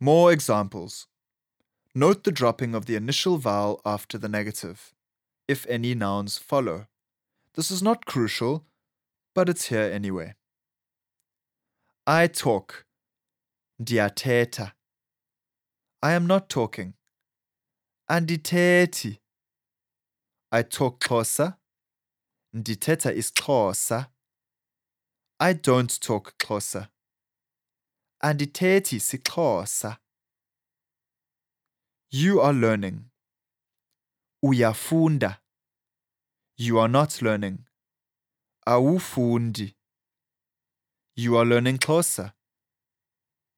More examples. Note the dropping of the initial vowel after the negative, if any nouns follow. This is not crucial, but it's here anyway. I talk. Ndiyathetha. I am not talking. Andithethi. I talk Xhosa. is isiXhosa. I don't talk Xhosa. Andithethi siXhosa. You are learning. Uyafunda. You are not learning. Awufundi. You are learning Xhosa.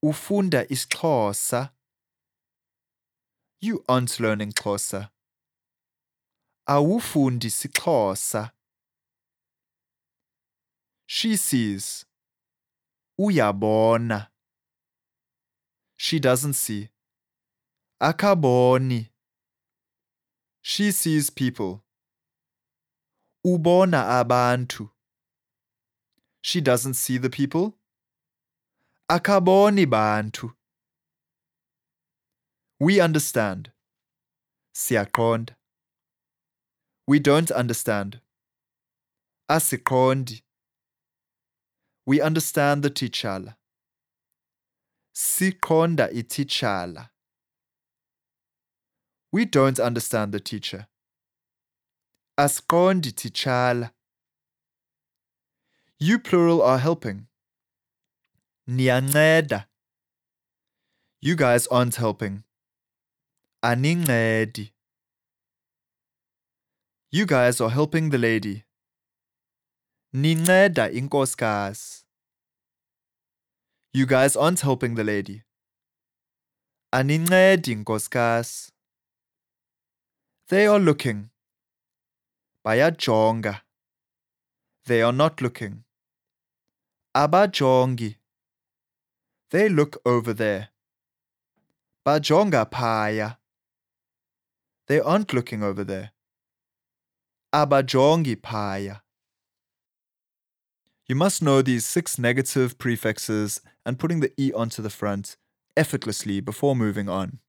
Ufunda isiXhosa. You aren't learning Xhosa. Awufundi siXhosa. She sees. Uyabona. She doesn't see. Akaboni. She sees people. Ubona abantu. She doesn't see the people. Akaboni bantu. We understand. Siyaqonda. We don't understand. Asiqondi. We understand the titshala. Siqonda ititshala. We don't understand the teacher. Asiqondi titshala. You plural are helping. Niyanceda. You guys aren't helping. Anincedi. You guys are helping the lady. Ninceda inkosikazi. You guys aren't helping the lady. Anincedi inkosikazi. They are looking. Bayajonga. They are not looking. Abajongi. They look over there. Bajonga phaya. They aren't looking over there. Abajongi phaya. You must know these six negative prefixes and putting the E onto the front effortlessly before moving on.